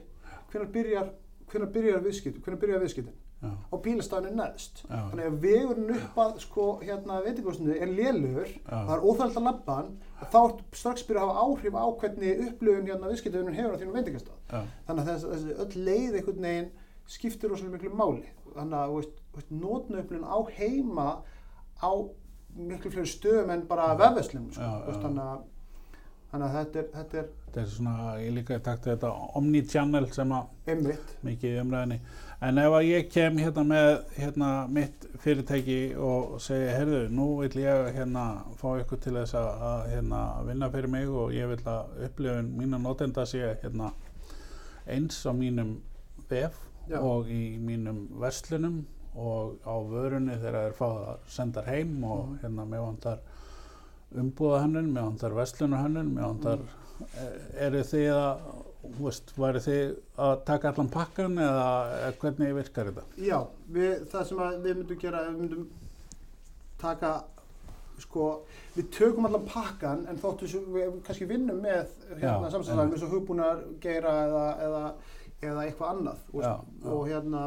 hvenar byrjar, hvenar byrjar viðskiptin? Já, Á bílastafinu neðst. já, Þannig að vegurinn upp að, sko, hérna, veitingastofinu er lélugur, það er óþægilt að labban, þá ertu strax byrja að hafa áhrif á hvernig upplöfun hérna viðskiptunum hefur á þínum veitingastaf. já, Þannig að þessi, þessi öll leið einhvern veginn skiptir rosalega miklu máli. Þannig að, veist, veist nótnöflun á heima á miklu fleiri stöðum en bara vefveslunum, sko. Þannig að, þannig að þetta er, þetta er þetta er svona, ég líka í takt við þetta omni-channel sem að einmitt. mikið í umræðinni en ef að ég kem hérna með hérna mitt fyrirtæki og segi, heyrðu, nú vil ég hérna fá ykkur til þess að, að hérna vinna fyrir mig og ég vil að upplifun mína notenda sé hérna eins á mínum vef Já. og í mínum verslunum og á vörunni þegar þeir fá það sendar heim og Mhm. hérna mér vantar umbúða hönnun, mér vantar verslunar hönnun, mér vantar Mhm. eru þið að veist, væri þið að taka allan pakkan eða hvernig virkar þetta? Já, við, það sem við myndum gera, við myndum taka, sko, við tökum allan pakkan en þóttu sem við kannski vinnum með hérna Já, einmitt. eins og hugbúnar geira eða, eða, eða eitthvað annað þú veist, Já, já. og hérna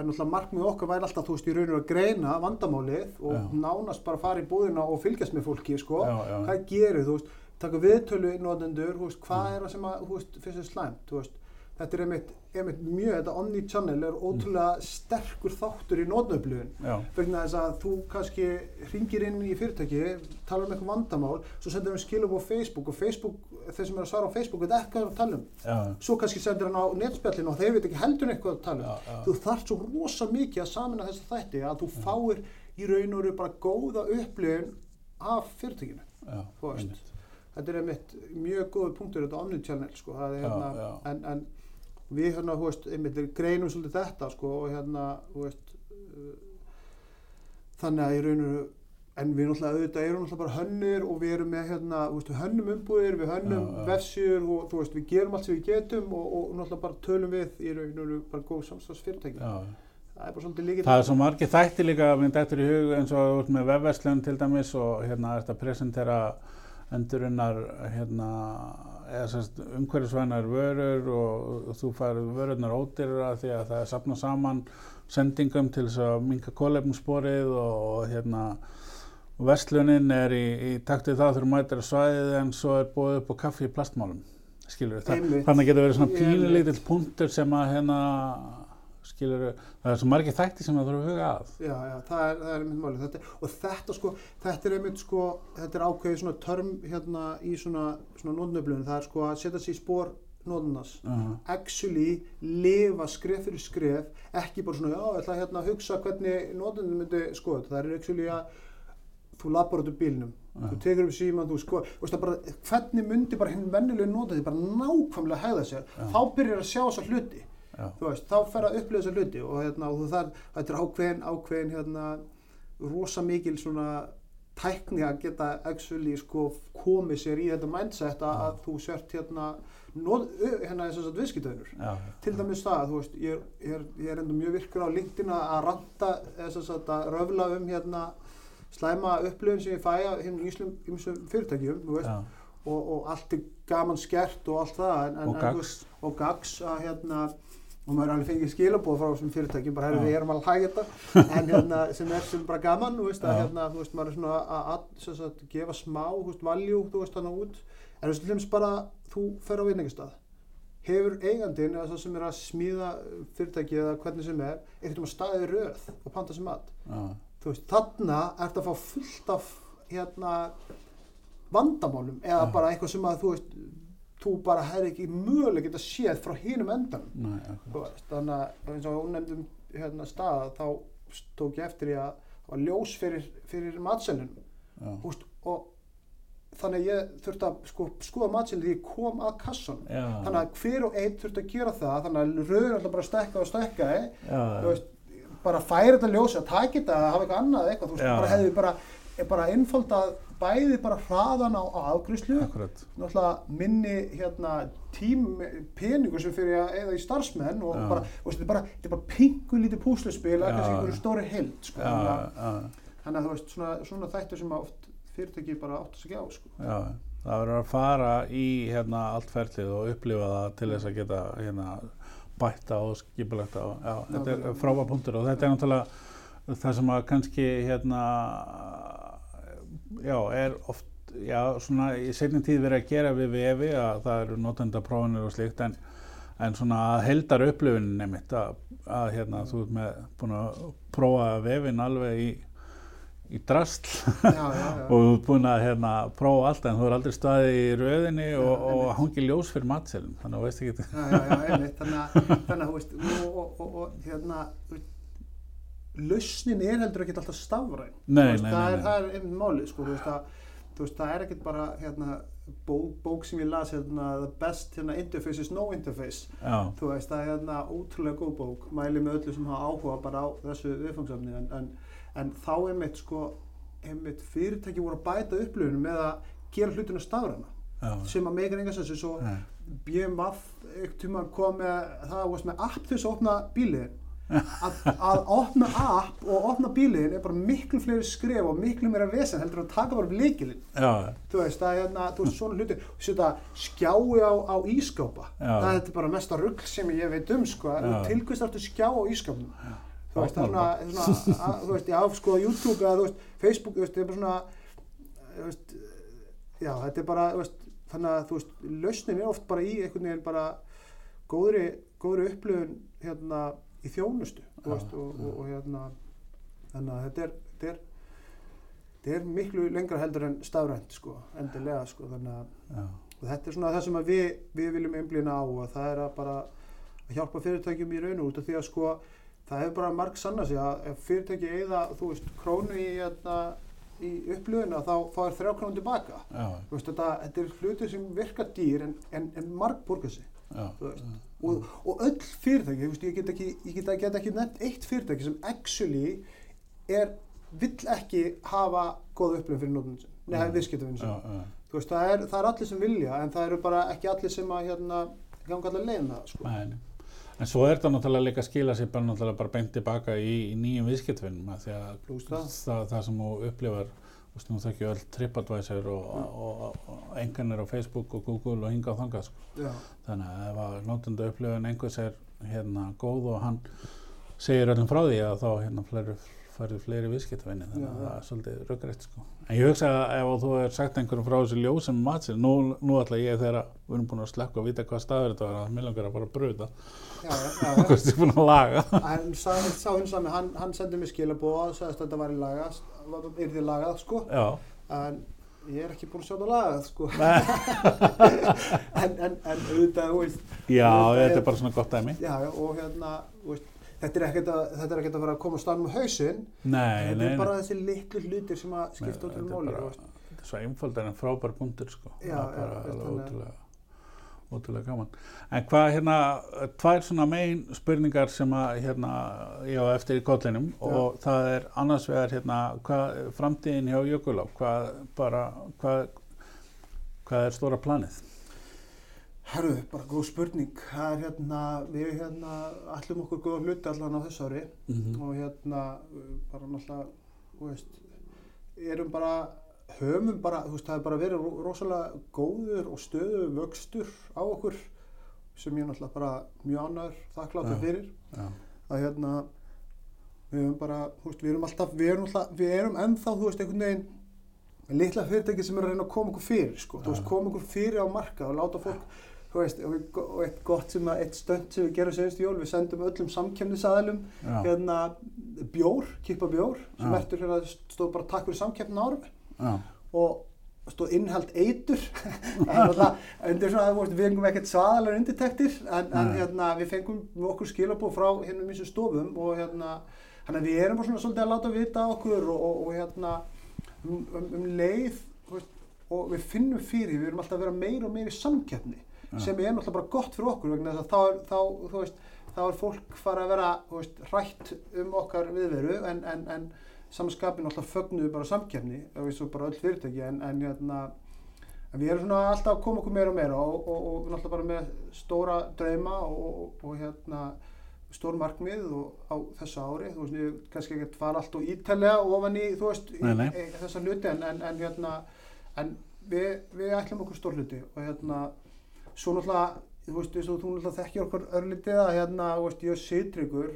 en náttúrulega markmið okkar væri alltaf, þú veist, í raun og veru að greina vandamálið og Já. nánast bara fara í búðina og fylgjast með fólki, sko Já, já, hvað gerir, þú veist, taka viðtölu notendur, veist, hvað Mm. er það sem að, veist, finnst þér slæmt, veist, þetta er einmitt, einmitt mjög, þetta omni-channel er ótrúlega sterkur þáttur í já, vegna þess að þú kannski ringir inn í fyrirtæki, talar um eitthvað vandamál, svo sendur hann skilum á Facebook og Facebook, þeir sem eru að svara á Facebook, veit ekki hvað það er að tala um, já, svo kannski sendur hann á netspjallinu og þeir veit ekki heldur eitthvað að tala um. já, já, Þú þarft svo rosa mikið að samina þessa þætti að þú fáir í raun og veru bara góða upplifun af fyrirtækinu. Þú veist. Þetta er einmitt mjög góður punktur þetta omnichannel sko er Já, hérna já. en, en við hérna þú veist einmitt greinum svolítið þetta sko og hérna þú veist uh, þannig að í raun og veru en við náttúrulega auðvitað erum náttúrulega bara hönnur og við erum með hérna, þú veist, við hönnum umbúðir, við hönnum Já, já. vefsjur og þú veist, við gerum allt sem við getum og, og náttúrulega bara tölum við í raun og veru bara góð samstagsfyrirtæki. já. Það er bara svolítið líkið. Það er svo margir þætti líka minn dættur í hug eins og með vefverslun til dæmis og hérna þetta presentera endurinnar hérna umhverfisvænar vörur og þú fær vörurnar ódýrara því að það er sapnað saman sendingum til þess að minka kólefnsporið og, hérna og verslunin er í, í takt við það þú mætir á svæðið en svo er búið upp á kaffi í plastmálum skilur það, þannig getur verið svona pínulítill punktur sem að hérna skilur það er svo margir þætti sem það þurfa að huga að Já, já, það er, það er einmitt málið. Þetta, og þetta sko, þetta er einmitt sko, þetta er ákveðið svona törm hérna í svona, svona nótnöflunum. Það er sko að setja sig í spór nótnarnas. uh, Actually lifa skref fyrir skref, ekki bara svona, já, ég ætla hérna að hugsa hvernig nótnarnir myndi skoða þetta. Það er actually að þú lappar út úr bílnum, þú Já. tekur upp síman, þú sko, þú veist það bara, hvernig myndi bara hinn vennilega nota því bara nákvæmlega hegða sér, Já. þá byrjar að sjá þessa hluti þú veist, þá fer að upplifa þessa hluti og, hérna, og þú þarf, þetta er ákveðin, ákveðin hérna, rosa mikil svona tækni að geta actually sko komið sér í þetta mindset að, að þú sért hérna, nóð, hérna þess að viðskiptaunur. já, Til dæmis það, þú veist, ég er, ég er, ég er enda mjög virkur á LinkedIn að að ranta þess að að röfla um hérna slæma upplifun sem ég fæ að hinn ímsum fyrirtækjum, veist, og, og allt er gaman skert og allt það, en, en, og en, gags. og gags að hérna og maður er alveg fengið skilabóð frá þessum fyrirtækjum bara herri Já. við erum alveg hæg þetta? En hérna sem er sem bara gaman veist að hérna þú veist maður er svona að, að, sem sagt, gefa smá valjú þú veist þannig út. En þú veist bara þú fer á vinningastað hefur eigandinn eða það sem er að smíða fyrirtæki eða hvernig sem er, veginn staðið í röð og panta sem Þú veist, þarna ert að fá fullt af hérna vandamálum eða bara eitthvað sem að þú veist, þú bara hefði ekki mögulega geta séð frá hinum endan. nei, þannig að eins og hún nefndum hérna stað þá tók ég eftir ég að það var ljós fyrir, fyrir matselunum og þannig ég þurfti að sko, skoða matselin því ég kom að kassanum. Já, þannig að hver og einn þurfti að gera það þannig að rauður alltaf bara stekka og stekka veist, bara færa þetta ljós að taka þetta að hafa eitthvað annað eitthvað, veist, bara hefði bara, bara einfaldað bæði bara hraðan á, akkurat. náttúrulega minni hérna, tím peningur sem fyrir að eða í starfsmenn og bara, veist, þetta er bara, þetta er bara pingu lítið púsluspil að Já. kannski einhverju stóri held sko. Þannig, að, já, þannig að þú veist, svona, svona þættur sem oft fyrirtæki bara átt að segja á sko. já. Það verður að fara í hérna allt ferlið og upplifa það til þess að geta hérna bætta og skipulagta og já, þetta er frábæð punktur og þetta er náttúrulega það sem að kannski hérna já, er oft já, svona í seinni tíð verið að gera við vefi að það eru notendaprófinir og slíkt en, en svona að heldar upplifunin nefnitt að, að hérna þú ert með búin að prófa vefin alveg í í drastl já, já, já. og þú ert búin að hérna, prófa allt en þú er aldrei staðið í röðinni og, og hangi ljós fyrir matselum þannig að þú veist ekki já, já, já, einmitt, þannig að, þannig að, þú veist, og, og, og, hérna, lausnin er heldur ekki alltaf stafræn. Nei, veist, nei, það, nei, er, það er einmitt málið, sko, þú veist, að, þú veist, það er ekkert bara, hérna, bók, bók sem ég las, hérna, the best, hérna, interface is no interface. já, Þú veist, það er hérna ótrúlega góð bók, mæli með öllu sem hafa áhuga bara á þessu viðfangsefni, en, en, en þá einmitt, sko, einmitt fyrirtæki voru að bæta upplifinu með að gera hlutinu stafræna, já, sem að meikar enga sessu, svo kom með það varst með app þess að opna bíliðin að, að opna app og opna bíliðin er bara miklu fleiri skref og miklu meira vesen heldur að taka bara upp leikilinn já, þú veist, það er hérna, þú veist, svona hluti setja skjái á, á ískápa það er bara mesta rugg sem ég veit um sko, tilkvist áttu skjá á ískápnum þú veist, það er svona, svona að, þú veist, já, sko, YouTube eða, þú veist, Facebook, þú veist, það er bara svona þú veist, já, þetta er bara, veist, þannig að, þú veist, lausnin er oft bara í einhvern veginn bara góðri, góðri upplifun, hérna, í þjónustu, Já, veist, og, og, og hérna, þannig að þetta er, þetta er, þetta er miklu lengra heldur en stafrænt, sko, endilega, sko, þannig að, og þetta er svona það sem að við, við viljum einblýna á og það er að bara að hjálpa fyrirtækjum í raun og út af því að sko það hefur bara marg sanna sig að ef fyrirtæki eigða, þú veist, krónu í, hérna, í upplöðuna þá fáir þrjá krónu tilbaka. veist, þetta, þetta er hlutir sem virka dýr en, en, en marg borgar sig. Og, og öll fyrirtæki, veist, ég get ekki, ég get, get ekki nefnt eitt fyrirtæki sem actually er, vill ekki hafa góða upplöðun fyrir nótun sin, neða já, já, Þú veist, það er, það er allir sem vilja, en það eru bara ekki allir sem að hérna, ganga allir leiðin það, sko. En svo er þetta náttúrulega líka að skila sér bara náttúrulega bara beint tilbaka í, í nýjum viðskiptvinnum að því að það. það, það sem þú upplifar þú veist, nú þekki öll TripAdvisor og, og, og, og engan er á Facebook og Google og hinga og þangað sko. Já, þannig að ef að notenda upplifun einhvers er hérna góð og hann segir öllum frá því að þá hérna fleiri, færðu fleiri viðskiptvinni þannig að það er svolítið röggrætt sko. En ég hugsa að ef þú er sagt einhverjum frá þessu ljósum matsil, nú, nú ætla ég þegar við erum búin að slekka og vita hvað staður þetta var að mér langar að bara bröða já. hvað er búin að laga En sá, sá hinn sami, hann, hann sendi mér skilabóð og sagðist að þetta væri lagað, er því lagað, sko. Já, En ég er ekki búinn að sjá það lagað, sko. En, en, en auðvitað, já Þetta er- bara svona gott dæmi já, já, og hérna, veist, þetta er ekkert að, þetta er ekkert að fara að koma stann með hausinn. Nei, Þetta nei, er nei. bara þessi litlu hlutir sem að skipta Nei, bara- þú veist. Þetta er svo einfaldar en frábær punktur sko. Já, Það er já, bara alveg ótrúlega ótrúlega gaman. En hvað hérna, tvær svona megin spurningar sem að hérna, ég á eftir í kollinum og það er annars vegar hérna, hvað framtíðin hjá Jökulá, hvað bara, hvað, hvað er stóra planið? Herru, bara góð spurning. Það er hérna, við hérna ætlum okkur góða hluti allan á þessu ári Mm og hérna bara náttúrulega, þú veist, erum bara, höfum bara, þú veist, það er bara verið ro- rosalega góður og stöðu vöxtur á okkur sem ég náttúrulega bara mjög ánæður þakkláttur Já. fyrir. Já, að hérna við erum bara, þú veist, við erum alltaf, við erum alltaf, við erum ennþá, þú veist, einhvern veginn litla fyrirtæki sem er að reyna að koma okkur fyrir, sko, þú veist, koma okkur fyrir á markað og láta fólk þú veist, og, eitt gott sem að, eitt stönd sem við gerum senast jól, við sendum öllum samkemnisaðalum Já. hérna bjór, kippa bjór, sem Já. ertur hérna stóð bara takk fyrir samkeppnin árum Já. og stóð innhald eitur er alltaf, undir svona, við fengum ekkert svaðalega undirtektir en, en hérna, við fengum okkur skilabóð frá hérna um þessum stofum og hérna, að við erum bara svona svolítið að láta vita okkur og, og, og hérna um, um, um leið veist, og við finnum fyrir, við erum alltaf að vera meira og meira í samkeppni Já. sem er náttúrulega bara gott fyrir okkur vegna þá er, þá, veist, þá er fólk fara að vera veist, hrætt um okkar viðveru en, en, en samanskapin náttúrulega fögnuðu bara samkeppni og eins og bara öll fyrirtæki en, en hérna við erum svona alltaf að koma okkur meira og meira og, og, og náttúrulega bara með stóra drauma og, og, og hérna stór markmið og á þessu ári þú veist, ég kannski ekki fara allt og ítalega ofan í, þú veist, í, þessa hluti en, en, en hérna en við, við ætlum okkur stór hluti og hérna svo náttúrulega þú veist, þú náttúrulega þekkir okkur örlítið að hérna, þú veist, ég er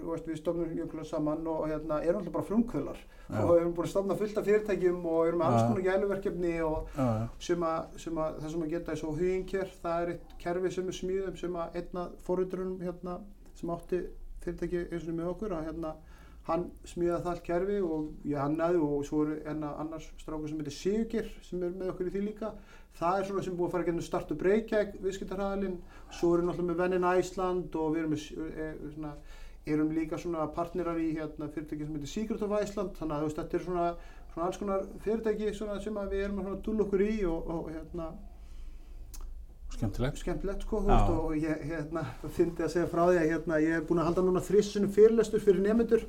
veist, við stofnum jökulega saman og hérna erum alltaf bara frumkvölar Já. og við erum búin að stofna fullt af fyrirtækjum og erum með alls konar gæluverkefni og já. sem að, sem að það sem að geta eins og hugingker, það er eitt kerfi sem er smíðum sem að einna fórhundurinn hérna, sem átti fyrirtæki eins og með okkur að hérna hann smíðaði það allt kerfi og ég hannaði og svo er enna annars strákur sem heitir Sigurgir sem er með okkur í því líka það er svona sem búið að fara að geta start up Reykjavík viðskiptarhæðalinn, svo erum náttúrulega með Vennin Æsland og við erum, með, e, svona, erum líka svona partnerar í hérna, fyrirtæki sem heitir Secret of Iceland. Þannig að veist, þetta er svona, svona alls konar fyrirtæki svona, sem við erum að dúlla okkur í og, og hérna, Skemmtilegt. skemmtilegt sko, þú veist, og ég hérna, fyndi að segja frá því að hérna, ég er búin að halda núna þrissunum fyrirlestur fyrir nefndur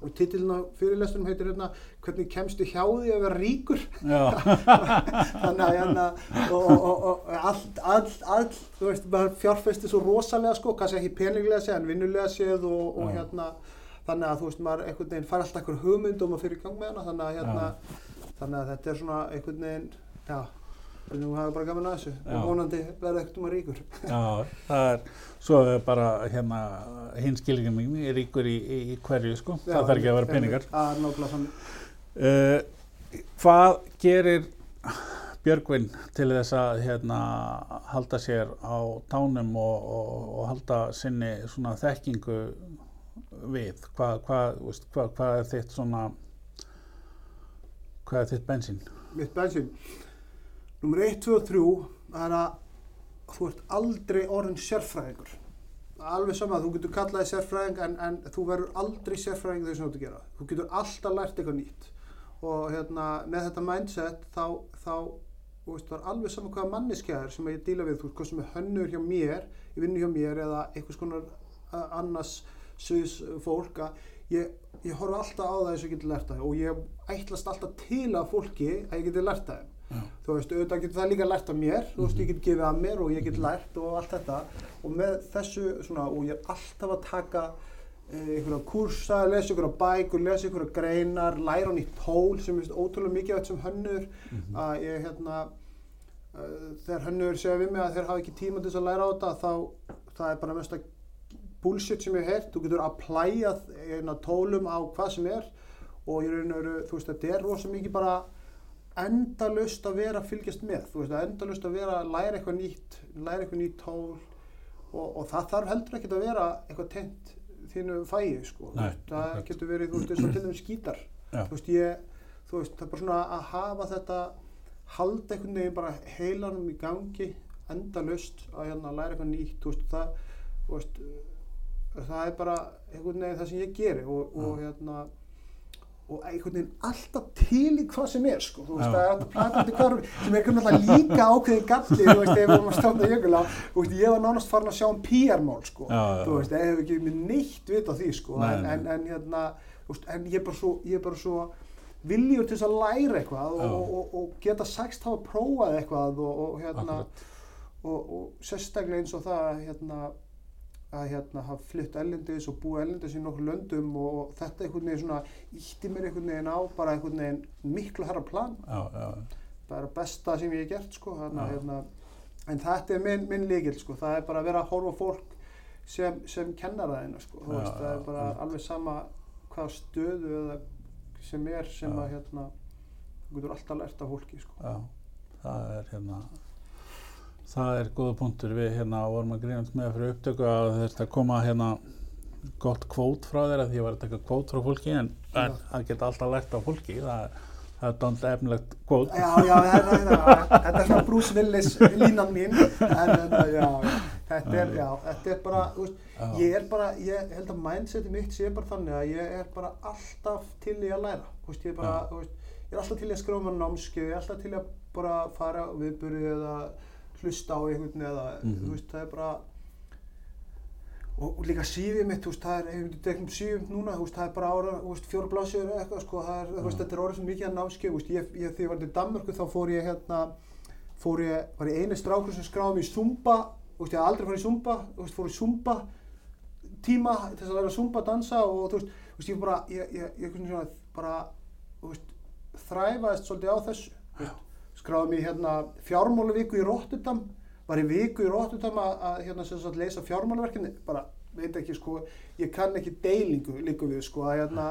og titillin á fyrirlesturum heitir hérna hvernig kemstu hjá því að vera ríkur Já. þannig að hérna og, og, og, allt, allt, allt þú veist, maður fjárfesti svo rosalega sko, kannski ekki peninglega séð en vinnulega séð og, og Já. hérna þannig að þú veist, maður einhvern veginn fær alltaf einhver hugmynd og maður fyrir í gang með hana þannig að hérna, þannig að þetta er svona einhvern veginn, já að þú hafa bara gaman að þessu Já. og vonandi verða ekkert um að ríkur Já, það er, svo er bara hérna, hinn skilingin mín er ríkur í, í, í hverju, sko. það þarf ekki að vera peningar. Það er nákvæmlega þannig Uh, hvað gerir Björgvin til þess að hérna, halda sér á tánum og, og, og halda sinni svona þekkingu við? Hvað, veist, hvað, hvað er þitt svona, hvað er þitt bensín? mitt bensín Númer 1, 2 og 3 það er að þú ert aldrei orðin sérfræðingur. Alveg sama, þú getur kallaði sérfræðing en, en þú verður aldrei sérfræðing þegar þú ert að gera. Þú getur alltaf lært eitthvað nýtt. Og hérna, með þetta mindset þá, þá veist, er alveg sama hvaða manneskjaður sem ég díla við, þú veist, hvað sem er hönnur hjá mér ég vinnu hjá mér eða einhvers konar annars uh, fólk að ég, ég horfa alltaf á það eins og ég geti lært það. Og ég ætlast alltaf til að fólki að ég geti lært það Já. þú veist, auðvitað getur það líka lært af mér þú veist, ég get gefið af mér og ég get lært og allt þetta. Og með þessu svona, og ég er alltaf að taka eh, einhverja kursa, lesa einhverja bækur, lesa einhverja greinar, læra hann í tól sem er ótrúlega mikið af þetta sem hönnur. Að ég hérna uh, þegar hönnur segja við mig að þeir hafa ekki tíma til þess að læra á þetta þá það er bara mest að bullshit sem ég heyrt, þú getur að plæja tólum á hvað sem er og ég raun og veru, þú veist, þetta er rosa mikið bara endalust að vera að fylgjast með, þú veist, endalust að vera að læra eitthvað nýtt, læra eitthvað nýtt tól og, og það þarf heldur ekkert að vera eitthvað tengt þínu fæi, sko, Nei, það akkurat. getur verið, þú veist, eins og til dæmis skítar, Já. þú veist, ég, þú veist, það er bara svona að hafa þetta, halda einhvern veginn bara heilanum í gangi, endalust að hérna læra eitthvað nýtt, þú veist, það, þú veist, það er bara einhvern veginn það sem ég geri og, og hérna, og einhvern veginn alltaf til í hvað sem er sko, þú veist, það er alltaf platandi hvarf sem er veginn líka ákveðin galli, þú veist, ef við vorum að stofna jökulá, þú veist, ég var nánast farin að sjá um PR-mál, sko, Já, já, þú veist, ég hef ekki með neitt vit á því, sko, Nei, en, en, en hérna, þú veist, en ég er bara svo, ég er bara svo viljur til þess að læra eitthvað og, og, og, og geta sagst hafa prófað eitthvað og, og hérna, og, og sérstaklega eins og það að hérna, að hérna hafa flytt ellendis og búið ellendis í nokkur löndum og þetta einhvern veginn svona ítti mér einhvern veginn á bara einhvern veginn miklu herra plan. Já, já, bara besta sem ég hef gert sko hérna, hérna, en þetta er minn, minn líkil sko. Það er bara að vera að horfa fólk sem, sem kennar það eina sko veist, það er bara alveg sama hvað stöðu eða sem er sem að hérna þú getur alltaf lært af fólki sko. Já, það er hérna, það er góða punktur. Við hérna vorum að grínast með fyrir upptöku að þetta koma hérna gott kvót frá þér að því ég var að taka kvót frá fólki en það geta alltaf lært á fólki. Það, það er dálítið efnilegt kvót. Já, já, þetta er, þetta er svona Bruce Willis línan mín. En, en já, þetta er, já, þetta er bara, þú veist, ég er bara, ég held að mindseti mitt sé bara þannig að ég er bara alltaf til í að læra, þú veist, ég er bara, þú veist, ég er alltaf til í að skrifa með námskeið, ég er alltaf til í að bara fara á viðburði eða hlusta á einhvern eða, Mhm. þú veist, það er bara, og, og líka sífið mitt, þú veist, það er, ef við tekum sífið núna, þú veist, það er bara ára, þú veist, fjóra blásjöður eða eitthvað, sko, það er, þú veist, þetta er orðið svo mikið að námskeið, þú veist, ég, ég, þegar ég var til Danmörku þá fór ég hérna, fór ég, var ég eini strákur sem skráði mig í Zumba, þú veist, ég aldrei farið í Zumba, þú veist, fór í Zumba tíma þess að læra Zumba dansa og þú veist, ég bara, ég, ég, ég, ég svona, bara, þú veist, þræfaðist svolítið á þessu, þú veist, skráði í hérna fjármálavíku í Rotterdam, var í viku í Rotterdam að, hérna leysa fjármálaverkefni, bara, veit ekki, sko, ég kann ekki deilingu líku við, sko, að hérna,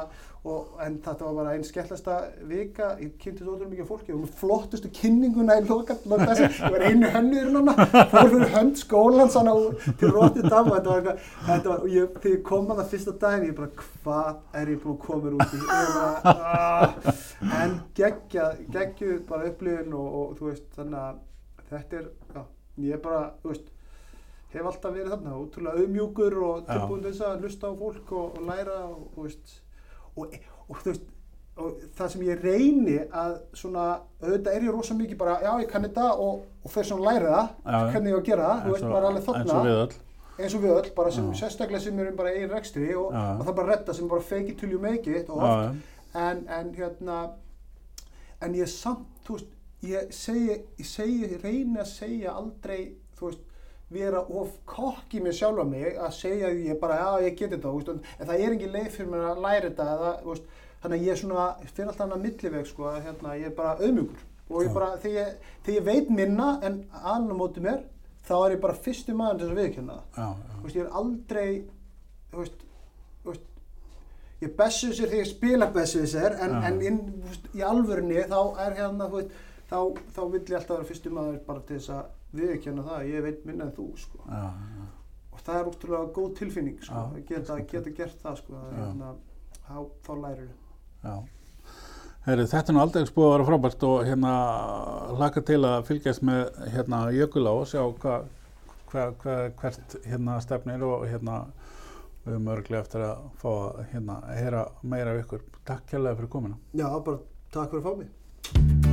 og, en þetta var bara einn skemmtlasta vika, ég kynnti svo ótrúlega mikið fólki, með flottustu kynninguna í loka, loka þessi, ég var einu hönnur núna, fór fyrir hönd skólans hana úr- til Rotterdam og þetta var eitthvað, þetta var, og ég, þegar ég kom að það fyrsta daginn, ég bara, hvað er ég búin að koma út í, ég bara, ah, en geggja, geggju bara upplifin og, og þú veist, þannig að þetta er, já, ég bara, þú veist, hef alltaf verið þarna, ótrúlega auðmjúkur og tilbúin til þess að hlusta á fólk og, og læra og, og, og, og þú veist, og það sem ég reyni að svona, auðvitað er ég rosa mikið bara, já ég kann þetta og, og fer svona að læra það, hvernig ég að gera það, þú veist, er alveg eins og þarna, við öll. Eins og við öll, bara sem sérstaklega sem erum bara einn rekstri og, það bara redda sem bara fake it till you make it og oft, en, en hérna en ég samt, þú veist ég segi, ég segi, reyni að segja aldrei, þú veist vera of kokki með sjálfa mig að segja að ég bara, já ég geti þú veist, en það er engin leið fyrir mér að læra þetta eða, veist, þannig að ég er svona fyrir alltaf hana milliveg, sko, að hérna, ég er bara auðmjúkur. Og ég bara, þegar ég, þegar ég veit minna en annar móti mér, þá er ég bara fyrsti maður til þess að viðkjanna það. Þú veist, ég er aldrei þú veist, veist ég bessu sér þegar ég spila bessu sér en, en inn, veist, í alvörunni þá er hérna, þú veist, þá, þá vill ég alltaf vera fyrstu maður bara til þess að viðurkenna það, að ég veit minna en þú sko. Já, já. og það er útrúlega góð tilfinning sko, Já, að geta, geta gert það sko, að, hérna, þá, lærir Já. Heyri, þetta er nú aldrei búið að vera frábært og hérna hlaka til að fylgjast með hérna jökulá og sjá hva, hva, hva, hvert hérna stefnir og hérna við höfum örglega eftir að fá að hérna heyra meira af ykkur. Takk kærlega fyrir komina. Já, bara takk fyrir að fá mig